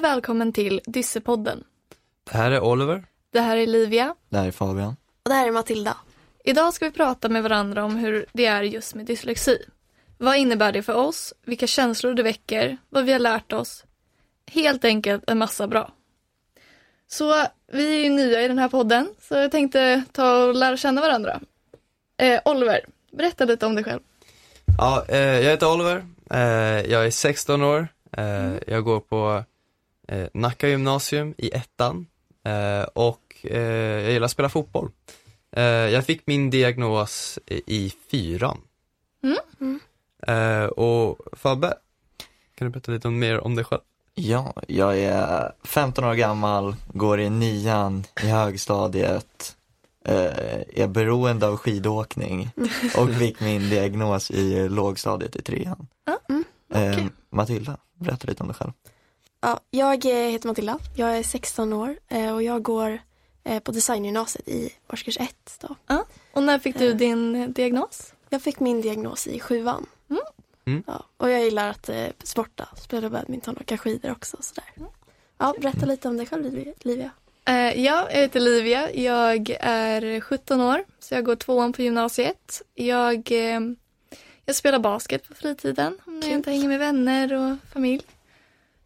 och välkommen till Dyssepodden. Det här är Oliver. Det här är Livia. Det här är Fabian. Och det här är Matilda. Idag ska vi prata med varandra om hur det är just med dyslexi. Vad innebär det för oss? Vilka känslor det väcker? Vad vi har lärt oss? Helt enkelt en massa bra. Så vi är ju nya i den här podden, så jag tänkte ta och lära känna varandra. Eh, Oliver, berätta lite om dig själv. Ja, eh, jag heter Oliver. Eh, jag är 16 år. Eh, Jag går på eh, Nacka gymnasium i ettan. Eh, och eh, jag gillar att spela fotboll. Eh, jag fick min diagnos i, i fyran. Mm. Eh, och Fabbe, kan du berätta lite om, mer om dig själv? Ja, jag är 15 år gammal, går i nian i högstadiet, eh, är beroende av skidåkning och fick min diagnos i lågstadiet i trean. Mm, Eh, okej. Matilda, berätta lite om dig själv. Ja, jag eh, heter Matilda. Jag är 16 år eh, och jag går eh, på designgymnasiet i årskurs 1. Då. Och när fick du din diagnos? Jag fick min diagnos i sjuan. Mm. Mm. Ja, och jag gillar att eh, sporta, spela badminton och åka skidor också. Sådär. Ja, berätta lite om dig själv Liv- Livia. Eh, ja, jag heter Livia. Jag är 17 år, så jag går tvåan på gymnasiet. Jag, eh, jag spelar basket på fritiden om jag inte hänger med vänner och familj.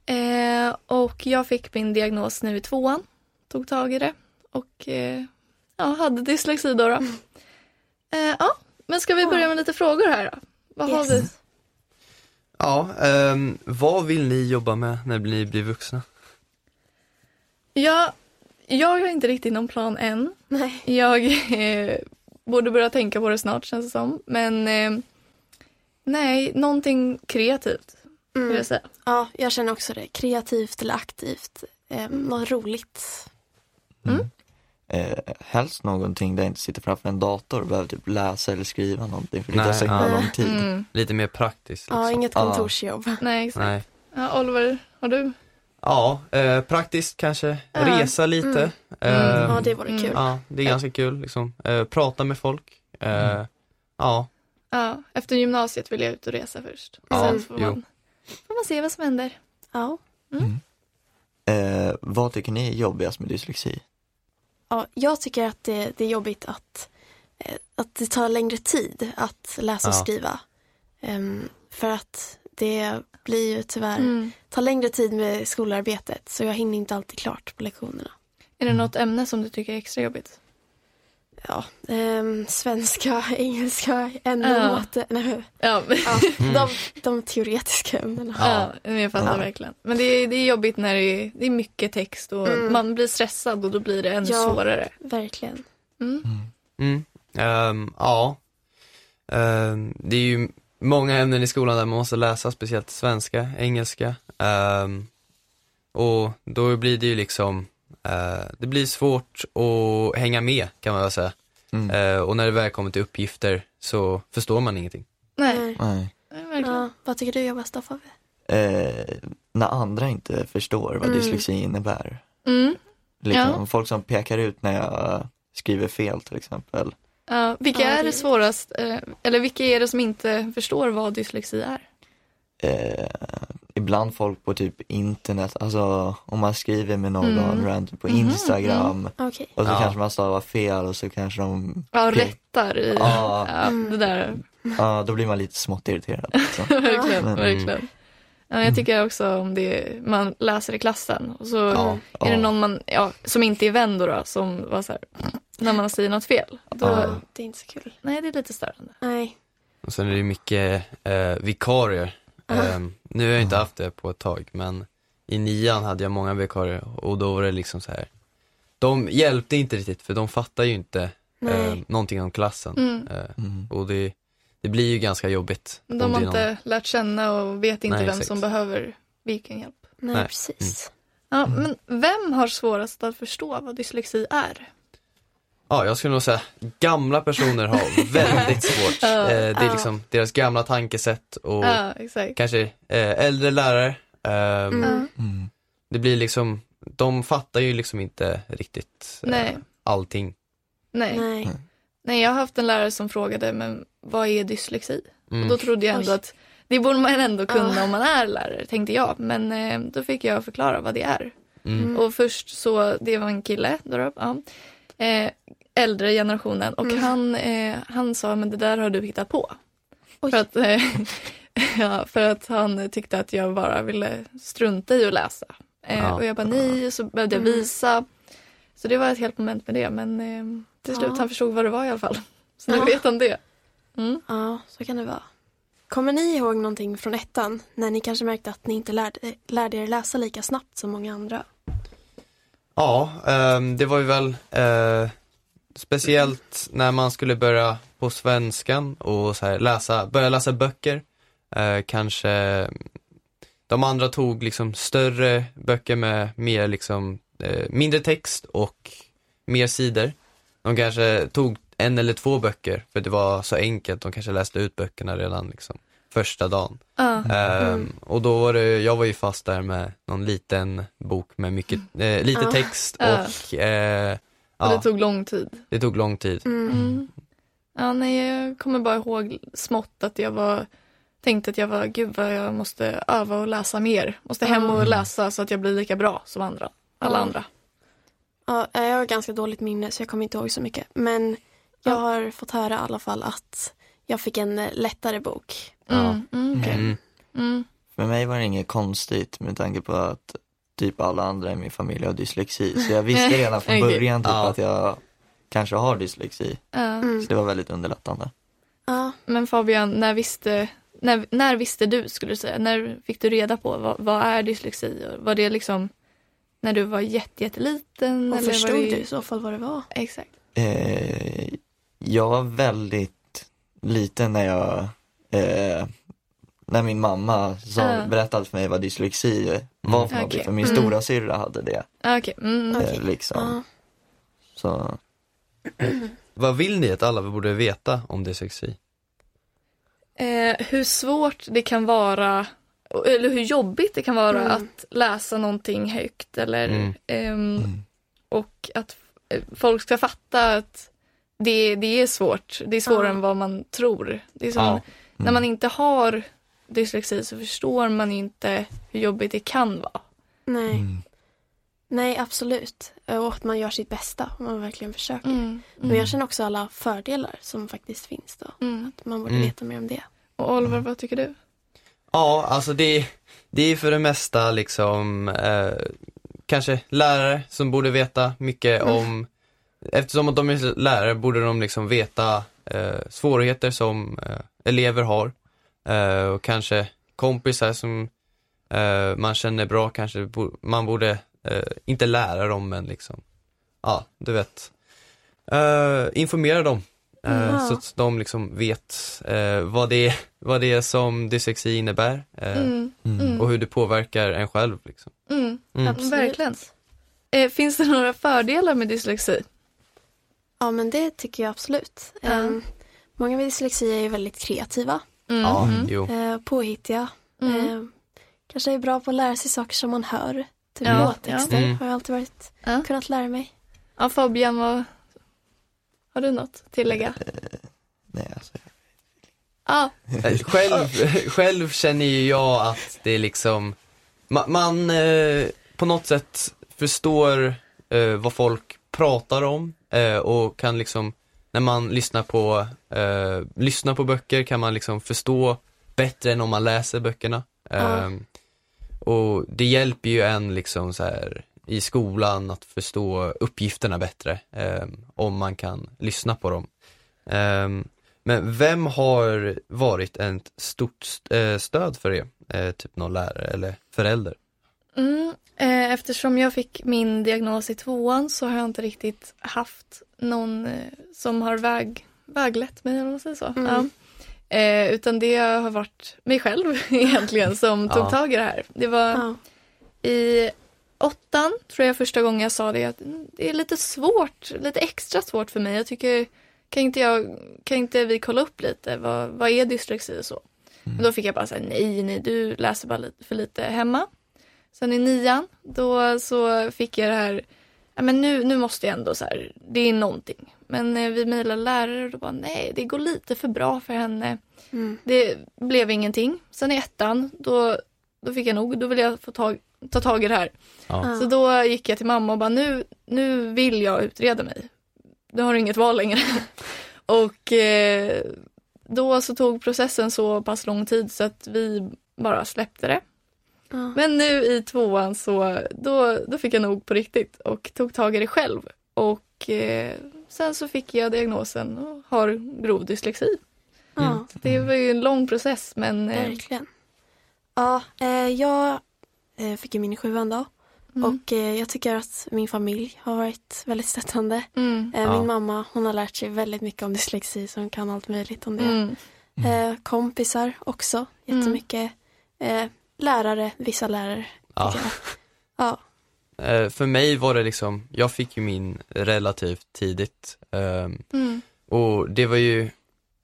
Eh, och jag fick min diagnos nu i tvåan. Tog tag i det och eh, ja, hade dyslexi då. då. Eh, ja, men ska vi börja med lite frågor här då? Vad har Yes. vi? Ja, ehm, vad vill ni jobba med när ni blir vuxna? Ja, jag har inte riktigt någon plan än. Nej. Jag eh, borde börja tänka på det snart känns det som. Men eh, nej, någonting kreativt vill Mm. jag säga. Ja, jag känner också det. Kreativt eller aktivt. Eh, något roligt. Mm. Eh, helst någonting där jag inte sitter framför en dator och behöver typ läsa eller skriva någonting för det tar så himla ja. lång tid. Mm. Lite mer praktiskt. Liksom. Ja, inget kontorsjobb. Nej, exakt. Nej. Ja, Oliver, har du? Ja, eh, praktiskt kanske. Ja. Resa lite. Mm. Ehm, Ja, det vore Mm. kul. Ja, det är ganska kul liksom. Eh, prata med folk. Eh, Ja, Ja, efter gymnasiet vill jag ut och resa först. Ja, Sen får jo. Man, får man se vad som händer. Ja. Eh, vad tycker ni är jobbigast med dyslexi? Ja, jag tycker att det, det är jobbigt att, eh, att det tar längre tid att läsa och Ja. skriva. Ehm, för att det blir ju tyvärr, Mm. tar längre tid med skolarbetet så jag hinner inte alltid klart på lektionerna. Är det något ämne som du tycker är extra jobbigt? Ja, ehm, svenska, engelska, NO, Ja. matte, nej, Ja, ja, de, de teoretiska ämnena. ja. men jag fattar Ja. verkligen. Men det är, det är jobbigt när det är, det är mycket text och Mm. man blir stressad och då blir det ännu Ja. svårare. Verkligen. Mm. Mm. Ehm, ja. Ehm, det är ju många ämnen i skolan där man måste läsa, speciellt svenska, engelska. Ehm, och då blir det ju liksom, eh, det blir svårt att hänga med kan man väl säga. Mm. Eh, och när det väl kommer till uppgifter så förstår man ingenting. Nej, Nej. Ja, vad tycker du är jobbigast då Fabbe? Eh, när andra inte förstår vad Mm. dyslexi innebär. Mm. Liksom, Folk som pekar ut när jag skriver fel till exempel. Ja, vilka Ja, är det- det svårast, eh, eller vilka är det som inte förstår vad dyslexi är? Eh, ibland folk på typ internet, alltså om man skriver med någon Mm. random på Mhm, Instagram Okej. och så Ja. kanske man stavar fel och så kanske de, Ja, rättar i, Ja. ja, det där. ja då blir man lite smått irriterad. Liksom. verkligen, Mm. verkligen. Ja, jag tycker också om det man läser i klassen och så Ja, är det ja. någon man, ja, som inte är vän då, då som var så här, när man säger något fel. Då, Ja. Det är inte så kul. Nej, det är lite störande. Nej. Och sen är det mycket eh, vikarier. Ehm, nu har jag inte haft det på ett tag, men i nian hade jag många vikarier och då var det liksom så här. De hjälpte inte riktigt för de fattar ju inte eh, någonting om klassen. Mm. Eh, Mm. och det, det blir ju ganska jobbigt. De har inte lärt känna och vet inte Nej, vem exakt. som behöver vilken hjälp. Nej, Nej. precis. Ja, Men vem har svårast att förstå vad dyslexi är? Ja, jag skulle nog säga gamla personer har väldigt svårt. Eh, det är liksom deras gamla tankesätt och Ja, exakt. kanske eh, äldre lärare. Mm. Mm. Det blir liksom, de fattar ju liksom inte riktigt eh, Nej. allting. Nej. Mm. Nej. Nej, jag har haft en lärare som frågade, men vad är dyslexi? Mm. Och då trodde jag ändå Oj. att det borde man ändå kunna Ja. om man är lärare, tänkte jag. Men eh, då fick jag förklara vad det är. Mm. Och först så, det var en kille, då, ja, eh, äldre generationen. Och Mm. han, eh, han sa, men det där har du hittat på. Oj. För att, eh, ja, för att han tyckte att jag bara ville strunta i att läsa. Eh, Ja. Och jag bara nej, så behövde jag Mm. visa. Så det var ett helt moment med det. Men eh, till slut, Ja. han förstod vad det var i alla fall. Så nu Ja. vet han det. Mm. Ja, så kan det vara. Kommer ni ihåg någonting från ettan när ni kanske märkte att ni inte lärde, lärde er läsa lika snabbt som många andra? Ja, ehm, det var ju väl eh, speciellt när man skulle börja på svenskan och så här, läsa, börja läsa böcker. Eh, kanske de andra tog liksom större böcker med mer liksom eh, mindre text och mer sidor. De kanske tog en eller två böcker för det var så enkelt. De kanske läste ut böckerna redan liksom första dagen. Ja. Ehm, och då var det, jag var ju fast där med någon liten bok med mycket, eh, lite Ja. text och eh, Och det tog lång tid. det tog lång tid. Mm. Mm. Ja, nej, jag kommer bara ihåg smått att jag var tänkte att jag var, gud vad jag måste öva och läsa mer. Måste hem och Mm. läsa så att jag blir lika bra som andra. Alla andra. Ja, jag har ganska dåligt minne så jag kommer inte ihåg så mycket. Men jag Ja. har fått höra i alla fall att jag fick en eh, lättare bok. Mm, mm. Mm. mm. För mig var det inget konstigt med tanke på att typ alla andra i min familj har dyslexi. Så jag visste redan från början typ Ja. att jag kanske har dyslexi. Mm. Så det var väldigt underlättande. Ja, Men Fabian, när visste, när, när visste du skulle du säga? När fick du reda på vad, vad är dyslexi? Och Var det liksom när du var jätte, jätteliten? och eller förstod var det... du i så fall vad det var? Exakt. Eh, jag var väldigt liten när jag, eh, när min mamma sa, Ja. berättade för mig vad dyslexi var för Okej. någonting. För min Mm. stora syrra hade det. Ah, Okej. Mm. Okej. Eh, liksom. Ja. Så, Vad vill ni att alla borde veta om dyslexi? Eh, hur svårt det kan vara, eller hur jobbigt det kan vara Mm. att läsa någonting högt eller Mm. ehm, mm. och att eh, folk ska fatta att det, det är svårt. Det är svårare Ja. än vad man tror. Det är som, Ja. När man inte har dyslexi så förstår man inte hur jobbigt det kan vara. Nej. Mm. Nej, absolut. Och att man gör sitt bästa. och Man verkligen försöker. Mm. Men jag känner också alla fördelar som faktiskt finns då. Mm. Att man borde Mm. veta mer om det. Och Oliver, vad tycker du? Ja, alltså det, det är för det mesta liksom eh, kanske lärare som borde veta mycket Mm. om, eftersom att de är lärare borde de liksom veta eh, svårigheter som eh, elever har eh, och kanske kompisar som eh, man känner bra kanske bo, man borde, eh, inte lära dem men liksom, ja du vet, eh, informera dem eh, Ja. så att de liksom vet eh, vad, det är, vad det är som dyslexi innebär eh, Mm. Mm. Mm. och hur det påverkar en själv. Liksom. Mm. Mm. Absolut. Verkligen. Eh, finns det några fördelar med dyslexi? Ja, men det tycker jag absolut. Ehm, många med dyslexi är ju väldigt kreativa, Mm. Ja, Mm. jo. eh, påhittiga. Mm. Ehm, kanske är bra på att lära sig saker som man hör. Typ Ja, låttexter ja. Mm. har jag alltid varit, Ja. kunnat lära mig. Ja, Fabian, vad... har du något att tillägga? Nej, alltså, Ja, Eh, Själv, själv känner ju jag att det är liksom, man, man eh, på något sätt förstår eh, vad folk pratar om eh, och kan liksom, när man lyssnar på, eh, lyssnar på böcker kan man liksom förstå bättre än om man läser böckerna. Eh, och det hjälper ju en liksom så här i skolan att förstå uppgifterna bättre eh, om man kan lyssna på dem. Ehm, men vem har varit ett stort eh, stöd för er? Eh, typ någon lärare eller förälder? Mm. eh, eftersom jag fick min diagnos i tvåan så har jag inte riktigt haft någon eh, som har väg, väglett mig, vad man säger så. Mm. Ja. Eh, utan det har varit mig själv egentligen som tog Ja. tag i det här. Det var Ja. i åttan tror jag första gången jag sa det att mm, det är lite svårt, lite extra svårt för mig. Jag tycker, kan inte, jag, kan inte vi kolla upp lite, vad, vad är dyslexi och så? Men då fick jag bara säga nej, nej, du läser bara lite, för lite hemma. Sen i nian, då så fick jag det här, ja men nu, nu måste jag ändå så här, det är någonting. Men eh, vi mejlade lärare och då bara nej, det går lite för bra för henne. Mm. Det blev ingenting. Sen i ettan, då, då fick jag nog, då ville jag få tag, ta tag i det här. Ja. Så då gick jag till mamma och bara nu, nu vill jag utreda mig. Nu har du inget val längre. och eh, då så tog processen så pass lång tid så att vi bara släppte det. Ja. Men nu i tvåan så då, då fick jag nog på riktigt och tog tag i det själv. Och eh, sen så fick jag diagnosen och har grov dyslexi. Ja, Det var ju en lång process men eh, verkligen. Ja, eh, jag eh, fick ju min i sjuan då. mm, Och eh, jag tycker att min familj har varit väldigt stöttande. mm, Eh, Ja. Min mamma hon har lärt sig väldigt mycket om dyslexi så hon kan allt möjligt om det. mm, Eh, kompisar också jättemycket. Eh, lärare, vissa lärare. Ja. Ja. Eh, För mig var det liksom, jag fick ju min relativt tidigt. ehm, mm, Och det var ju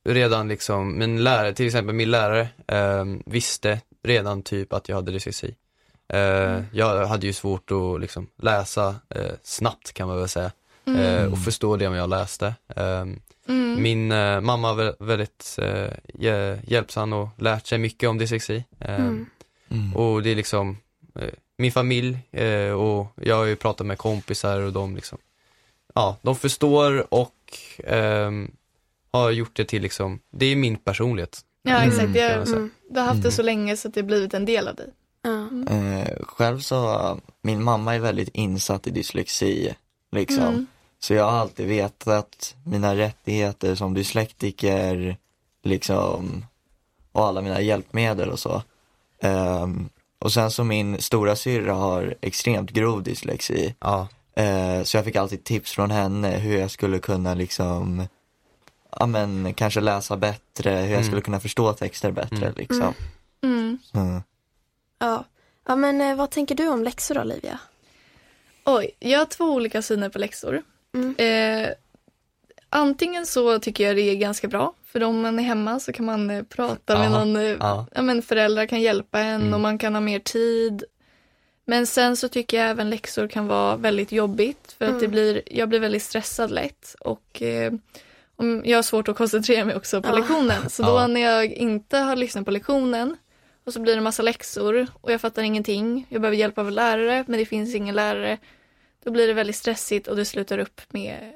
redan liksom, min lärare, till exempel min lärare ehm, visste redan typ att jag hade dyslexi. Eh, Jag hade ju svårt att liksom läsa eh, snabbt kan man väl säga eh, och förstå det jag läste. Ehm, mm, Min eh, mamma var väldigt hj- hjälpsam och lärt sig mycket om dyslexi. Ehm, Mm. Mm. Och det är liksom eh, min familj eh, och jag har ju pratat med kompisar och de liksom, ja, de förstår och ehm, har gjort det till liksom, det är min personlighet. Ja Mm, exakt, jag, säga. Mm. du har haft det så länge så att det har blivit en del av dig. Ja. Eh, själv så, min mamma är väldigt insatt i dyslexi, liksom. Mm. Så jag har alltid vetat mina rättigheter som dyslektiker, liksom, och alla mina hjälpmedel och så. Ehm, och sen så min stora syrra har extremt grov dyslexi, Ja, Eh, så jag fick alltid tips från henne hur jag skulle kunna liksom, ja men kanske läsa bättre, hur jag Mm. skulle kunna förstå texter bättre Mm. liksom. Mm. Mm. Ja. ja, men eh, vad tänker du om läxor då, Olivia? Oj, jag har två olika syner på läxor. Mm. Eh, antingen så tycker jag det är ganska bra, för om man är hemma så kan man eh, prata med någon, eh, ja. ja. men föräldrar kan hjälpa en Mm. och man kan ha mer tid. Men sen så tycker jag även läxor kan vara väldigt jobbigt för att Mm. det blir, jag blir väldigt stressad lätt och eh, om, jag har svårt att koncentrera mig också på Ja. lektionen. Så då Ja. när jag inte har lyssnat på lektionen och så blir det en massa läxor och jag fattar ingenting. Jag behöver hjälp av en lärare men det finns ingen lärare. Då blir det väldigt stressigt och det slutar upp med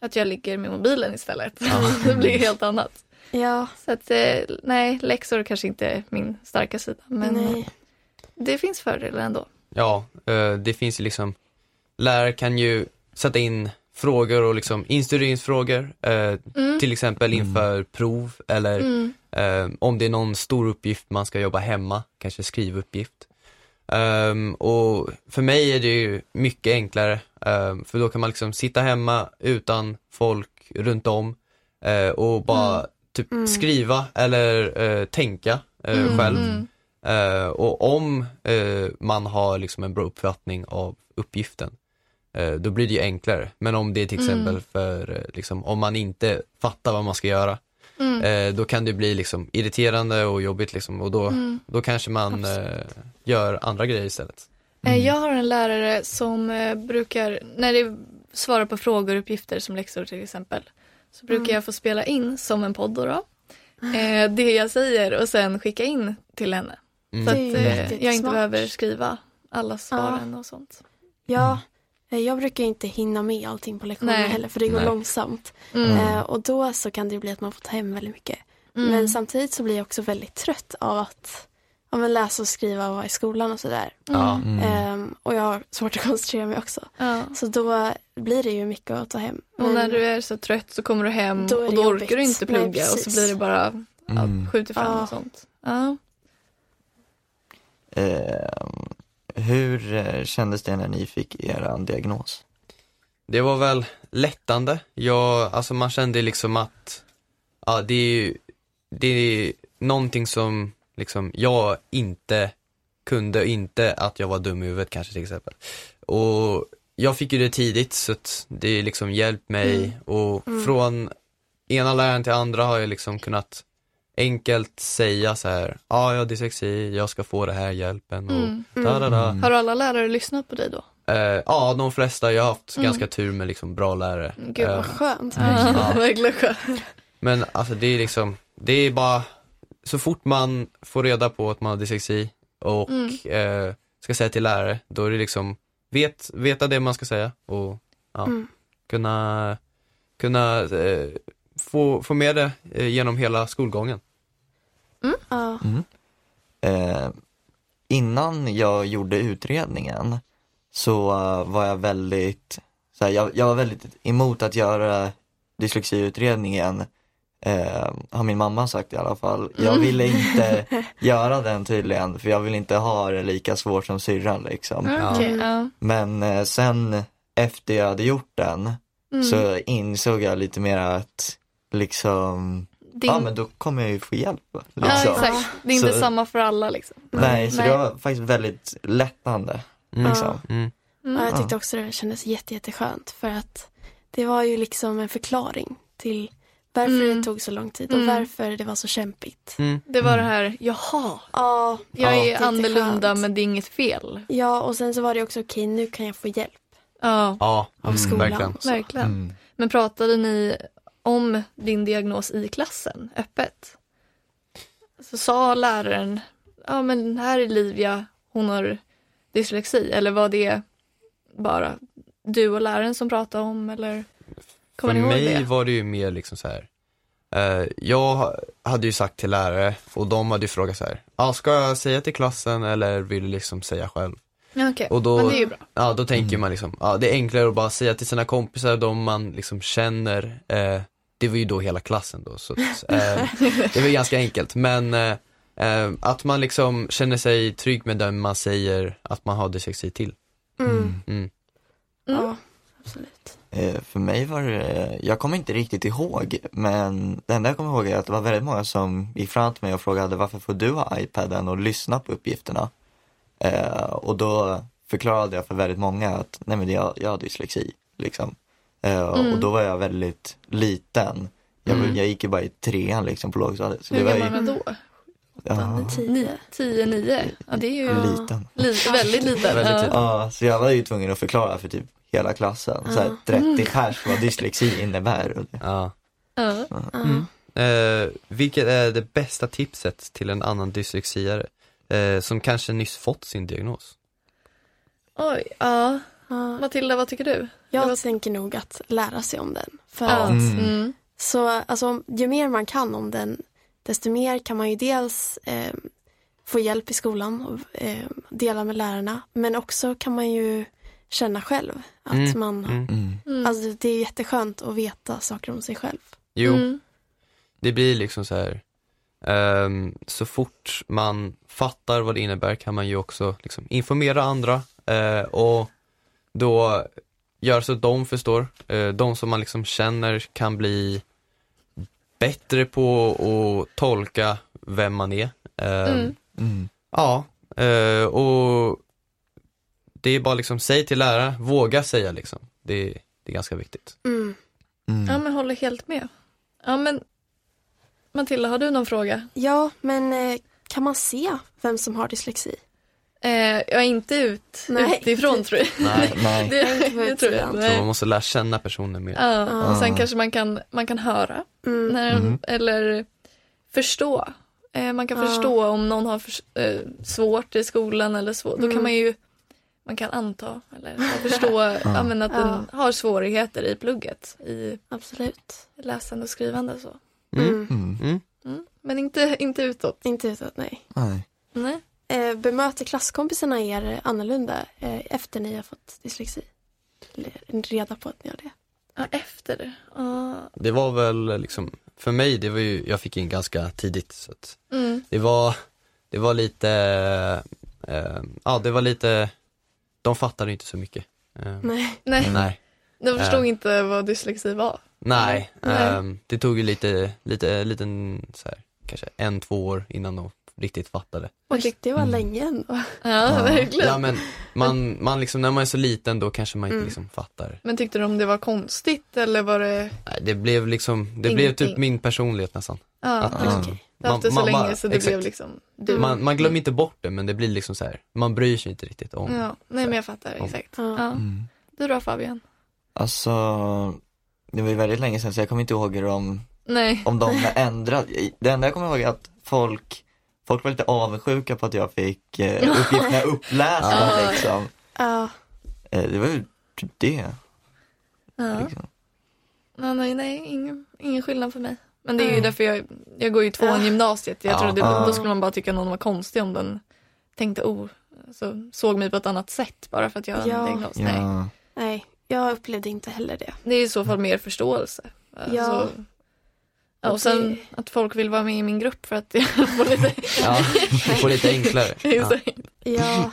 att jag ligger med mobilen istället. det blir helt annat. Ja, Så att eh, nej, läxor kanske inte är min starka sida men nej. det finns fördelar ändå. ja eh, det finns ju liksom, lärare kan ju sätta in frågor och liksom instuderingsfrågor, eh, Mm. till exempel inför prov eller Mm. Om det är någon stor uppgift man ska jobba hemma, kanske skrivuppgift. Ehm, och för mig är det ju mycket enklare, ehm, för då kan man liksom sitta hemma utan folk runt om eh, och bara typ Mm. skriva eller eh, tänka eh, Mm, själv. mm. Och om man har liksom en bra uppfattning av uppgiften, då blir det ju enklare. Men om det är till Mm. exempel för, liksom, om man inte fattar vad man ska göra, Mm. eh, då kan det bli liksom irriterande och jobbigt liksom och då, Mm. då kanske man eh, gör andra grejer istället. Eh, Jag har en lärare som eh, brukar, när det svarar på frågor och uppgifter som läxor till exempel, så brukar Mm. jag få spela in som en podd då, då eh, det jag säger och sen skicka in till henne. Mm. Så att eh, jag inte behöver skriva alla svaren och sånt. Ja, eh, jag brukar inte hinna med allting på lektionen Nej. heller för det går Nej. långsamt. Mm. Eh, och då så kan det bli att man får ta hem väldigt mycket. Mm. Men samtidigt så blir jag också väldigt trött av att ja, men läsa och skriva och vara i skolan och sådär. Mm. Mm. Och jag har svårt att koncentrera mig också. Ja. Så då blir det ju mycket att ta hem. Och Men- när du är så trött så kommer du hem Då och då jobbigt. orkar du inte Nej, plugga och så blir det bara ja, Mm. skjuter fram Ja. och sånt. Ja. Eh, hur eh, kändes det när ni fick er diagnos? Det var väl lättande. Jag, alltså man kände liksom att, ja det är ju, det är någonting som liksom jag inte kunde, inte att jag var dum i huvudet kanske till exempel. Och jag fick ju det tidigt så att det liksom hjälpt mig Mm. och Mm. från ena läraren till andra har jag liksom kunnat enkelt säga så här, ja jag har dyslexi, jag ska få det här hjälpen och Mm. da da da. Mm. Har alla lärare lyssnat på dig då? Eh, ja, de flesta. Jag har haft Mm. ganska tur med liksom bra lärare. Gud Eh, vad skönt. Ja, verkligen skönt. Men alltså det är liksom, det är bara, så fort man får reda på att man har dyslexi och Mm. eh, ska säga till lärare, då är det liksom, vet, veta det man ska säga och ja, Mm. kunna, kunna eh, få, få med det eh, genom hela skolgången. Ja. Mm. Eh, innan jag gjorde utredningen så eh, var jag väldigt, så här, jag, jag var väldigt emot att göra dyslexiutredningen eh, har min mamma sagt i alla fall. Jag Mm. ville inte göra den tydligen för jag vill inte ha det lika svårt som syrran liksom. Ja. Okej, ja. Men eh, sen efter jag hade gjort den Mm. så insåg jag lite mer att liksom, Din... ja men då kommer jag ju få hjälp. Ja, Liksom. exakt. Det är inte Så- samma för alla liksom. Nej, så Nej. det var faktiskt väldigt lättande. Mm. Liksom. Mm. Mm. Ja, jag tyckte också det kändes jätte, jätteskönt för att det var ju liksom en förklaring till varför Mm. det tog så lång tid och Mm. varför det var så kämpigt. Mm. Det var det här, jaha, Ja, jag är annorlunda men det är inget fel. ja, och sen så var det också okej, nu kan jag få hjälp Ja, Ja, av mm, skolan. verkligen. verkligen. Mm. Men pratade ni om din diagnos i klassen öppet? Så sa läraren, ja men här är Livia, hon har dyslexi, eller var det bara du och läraren som pratade om eller? Kommer För ni ihåg mig det? var det ju mer liksom så här. Eh, jag hade ju sagt till lärare och de hade ju frågat så här. Ah, ska jag säga till klassen eller vill du liksom säga själv? Ja, Okej, Och då, men det är ju bra. ja, då tänker man liksom, ja, det är enklare att bara säga till sina kompisar, de man liksom känner. Eh, det var ju då hela klassen då, så att, eh, det var ganska enkelt. Men eh, eh, att man liksom känner sig trygg med den man säger att man har dyslexi till. Mm. Mm. Ja, absolut. Eh, För mig var det, jag kommer inte riktigt ihåg, men det enda jag kommer ihåg är att det var väldigt många som gick fram till mig och frågade varför får du ha iPaden och lyssna på uppgifterna? Eh, och då förklarade jag för väldigt många att nej men jag, jag har dyslexi. Liksom. Eh, Mm. Och då var jag väldigt liten. Jag, Mm. jag gick ju bara i trean liksom på lågstadiet. Så Hur gammal var då? ja, Tio. 10, 9? Ja det är ju liten. lite, väldigt lite. Väldigt Ja. så jag var ju tvungen att förklara för typ hela klassen, så här, Ja. 30 pers vad dyslexi innebär. Ja. Ja. Mm. Eh, vilket är det bästa tipset till en annan dyslexiare eh, som kanske nyss fått sin diagnos? Oj, ja. Ja. Matilda, vad tycker du? Jag var- tänker nog att lära sig om den. För att, Mm. Så, alltså, ju mer man kan om den, desto mer kan man ju dels eh, få hjälp i skolan och eh, dela med lärarna. Men också kan man ju känna själv att Mm. man, Mm. Mm. Mm. alltså det är jätteskönt att veta saker om sig själv. Jo, Mm. det blir liksom så här. ehm, så fort man fattar vad det innebär kan man ju också liksom informera andra eh, och då gör så att de förstår. Eh, de som man liksom känner kan bli bättre på att tolka vem man är. Ehm, Mm. Mm. Ja, eh, och det är bara liksom, säg till lärare, våga säga liksom. Det, det är ganska viktigt. Mm. Mm. Ja men håller helt med. Ja men Matilda, har du någon fråga? Ja, men eh, kan man se vem som har dyslexi? Eh, jag är inte ut, Nej. utifrån tror jag. Nej, nej. Det, inte på det tror jag. Så man måste lära känna personen mer. Ja, och sen Ah. kanske man kan, man kan höra Mm. när, Mhm. eller förstå. Eh, man kan Ja. förstå om någon har förs- eh, svårt i skolan eller så. Då Mm. kan man ju man kan anta eller förstå ja, men att den har svårigheter i plugget, i Absolut. läsande och skrivande så. Mm. Mm. Mm. Mm. Mm. Men inte, inte utåt. Inte utåt, nej. Nej. Nej. Eh, bemöter klasskompisarna er annorlunda eh, efter ni har fått dyslexi? Eller reda på att ni har det? Ja, efter det. Ja. Det var väl liksom, för mig, det var ju, jag fick in ganska tidigt så att Mm. det var, det var lite, eh, ja det var lite, de fattade inte så mycket. Eh, Nej. Nej, nej. de förstod Eh. inte vad dyslexi var. Nej, Nej. ehm, det tog ju lite, lite, liten så här, kanske en, två år innan de riktigt fattade. Och det var Mm. länge ändå. Ja, verkligen. Ja men man, man liksom, när man är så liten då kanske man inte Mm. liksom fattar. Men tyckte de det var konstigt eller var det? Nej, Det blev liksom, det blev Ingenting. typ min personlighet nästan. Ja, Att liksom, Okej. Du har haft det så man- länge man- så det exakt. blev liksom du. Man, man glömmer inte bort det men det blir liksom så här, man bryr sig inte riktigt om Ja, nej men jag fattar exakt. Ja. Ja. Mm. Du då Fabian? Alltså, det var ju väldigt länge sedan så jag kommer inte ihåg hur de, Nej. om de har ändrat. Det enda jag kommer ihåg är att folk, folk var lite avundsjuka på att jag fick eh, uppgifterna upplästa Ja. liksom. Ja, Eh, det var ju typ det. Ja. Liksom. Ja, nej, nej, ingen, ingen skillnad för mig. Men det är ju därför jag, jag går ju tvåan Ja. gymnasiet. Jag Ja. trodde, Ja. då skulle man bara tycka någon var konstig om den tänkte, oh, alltså, såg mig på ett annat sätt bara för att jag Ja. en diagnos. Nej. Ja. nej, jag upplevde inte heller det. Det är i så fall mer förståelse. Alltså, Ja. ja, och sen att folk vill vara med i min grupp för att jag får lite... Ja, det får lite enklare. Ja. Ja,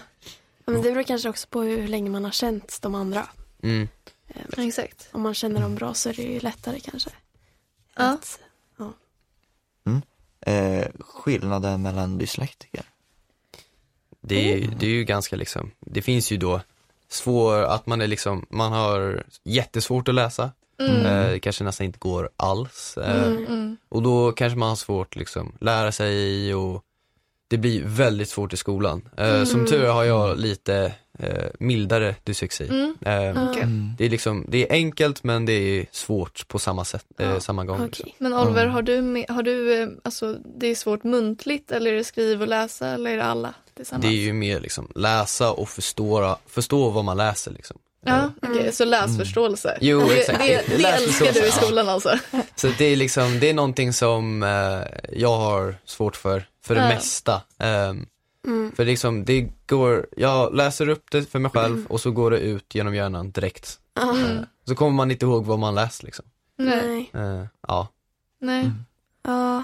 men det beror kanske också på hur länge man har känt de andra. Mm. Exakt. Om man känner dem bra så är det ju lättare kanske. Ja. Att, Eh, skillnaden mellan dyslektiker. Det är, ju- det är ju ganska liksom, det finns ju då svår, att man är liksom, man har jättesvårt att läsa. Mm. Eh, det kanske nästan inte går alls. Eh, Mm. Mm. Och då kanske man har svårt liksom lära sig och det blir väldigt svårt i skolan. Eh, Som Mm. tur är har jag lite eh, mildare dyslexi. Mm. Eh, Okej. Det är liksom, det är enkelt men det är svårt på samma sätt, eh, Ja, samma gång. okej. liksom. Men Oliver, har du, har du, eh, alltså det är svårt muntligt eller är det skriv och läsa eller är det alla tillsammans? Det är ju mer liksom läsa och förstå, förstå vad man läser liksom. Ja, okej, så läsförståelse. Jo, det, exakt. Det, det, Läsförståelse, älskar du i skolan alltså? Så det är liksom, det är någonting som eh, jag har svårt för, för det Ja. mesta. Ehm, mm, för liksom, det går, jag läser upp det för mig själv och så går det ut genom hjärnan direkt. Eh, så kommer man inte ihåg vad man läst liksom. Nej. Eh, ja. Nej. Ja,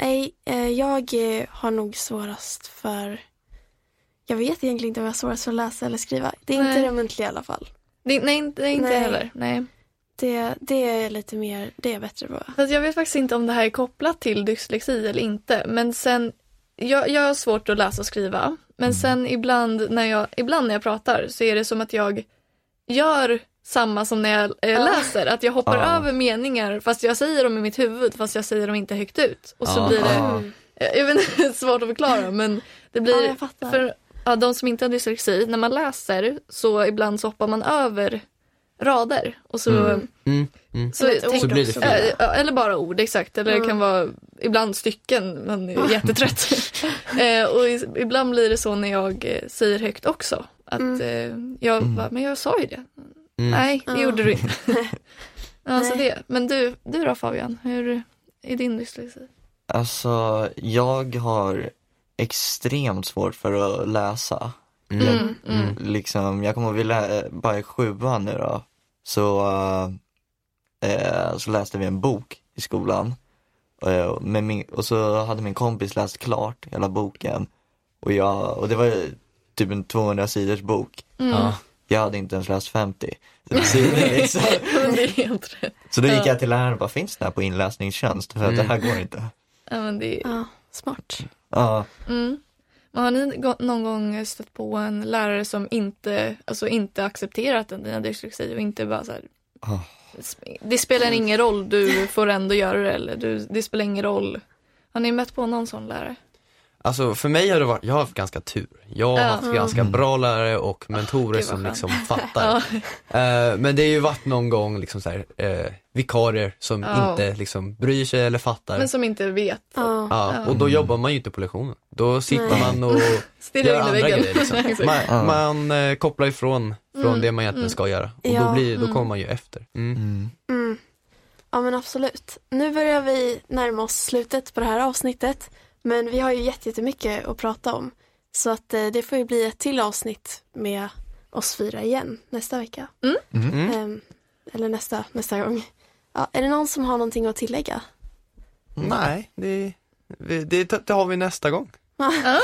nej, eh, jag har nog svårast för jag vet egentligen inte om jag har svårast för att läsa eller skriva. Det är Nej. inte det muntliga i alla fall. Det, nej, det är inte Nej. heller. Nej. Det, det är lite mer, det är bättre på. Fast jag vet faktiskt inte om det här är kopplat till dyslexi eller inte. Men sen, jag, jag har svårt att läsa och skriva. Men sen ibland när, jag, ibland när jag pratar så är det som att jag gör samma som när jag eh, Ja. läser. Att jag hoppar Ja. över meningar fast jag säger dem i mitt huvud fast jag säger dem inte högt ut. Och så Ja. blir det, Ja. jag vet inte, svårt att förklara men det blir, fattar. för ja, de som inte har dyslexi, när man läser så ibland så hoppar man över rader. Och så, Mm. Mm, mm. så, Så blir det fel. Ja, Eller bara ord, exakt. Eller det kan vara ibland stycken, man är jättetrött. eh, och i- ibland blir det så när jag eh, säger högt också. Att Mm. eh, jag Mm. bara, men jag sa ju det. Mm. Nej, det gjorde du inte. alltså det. Men du, du då Fabian, hur är din dyslexi? Alltså, jag har extremt svårt för att läsa. Mm. Mm, mm. Liksom, jag kommer ihåg, vi lä- bara i sjuan nu då, så, eh, eh, så läste vi en bok i skolan. Eh, med min, och så hade min kompis läst klart hela boken. Och, jag, och det var typ en 200 sidors bok. Mm. Ja. Jag hade inte ens läst 50. Så, det liksom, men det är helt rätt. så då gick Ja. jag till läraren och bara, finns det här på inläsningstjänst? För att det här går inte. Ja, men det är, Ja, smart. Ja, mm. Men har ni någon gång stött på en lärare som inte, alltså inte accepterat dina dyslexi och inte bara så här, Ah. det spelar ingen roll, du får ändå göra det eller du, det spelar ingen roll. Har ni mött på någon sån lärare? Alltså för mig har det varit, jag har haft ganska tur. Jag har haft ganska Mm. bra lärare och mentorer vad som liksom fattar. Ja. Eh, men det har ju varit någon gång liksom så här, eh, vikarier som Ja. inte liksom bryr sig eller fattar. Men som inte vet. Ja, Ja, och då jobbar man ju inte på lektionen. Då sitter Nej. man och gör andra väggen. grejer. Liksom. Man, man eh, kopplar ifrån från Mm, det man egentligen mm. ska göra. Och Ja, då, blir, då mm. kommer man ju efter. Mm. mm. mm. ja men absolut. Nu börjar vi närma oss slutet på det här avsnittet. Men vi har ju jätte- jättemycket att prata om. Så att eh, det får ju bli ett till avsnitt med oss fyra igen nästa vecka. Mm. Ehm, eller nästa, nästa gång. Ja, är det någon som har någonting att tillägga? Nej, det, det, det har vi nästa gång. Ja.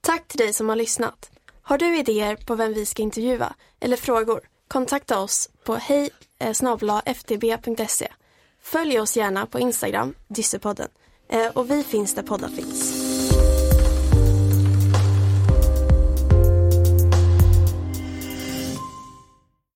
Tack till dig som har lyssnat. Har du idéer på vem vi ska intervjua eller frågor? Kontakta oss på hej ftb.se. Följ oss gärna på Instagram, Dyssepodden. Eh, och vi finns där poddar finns.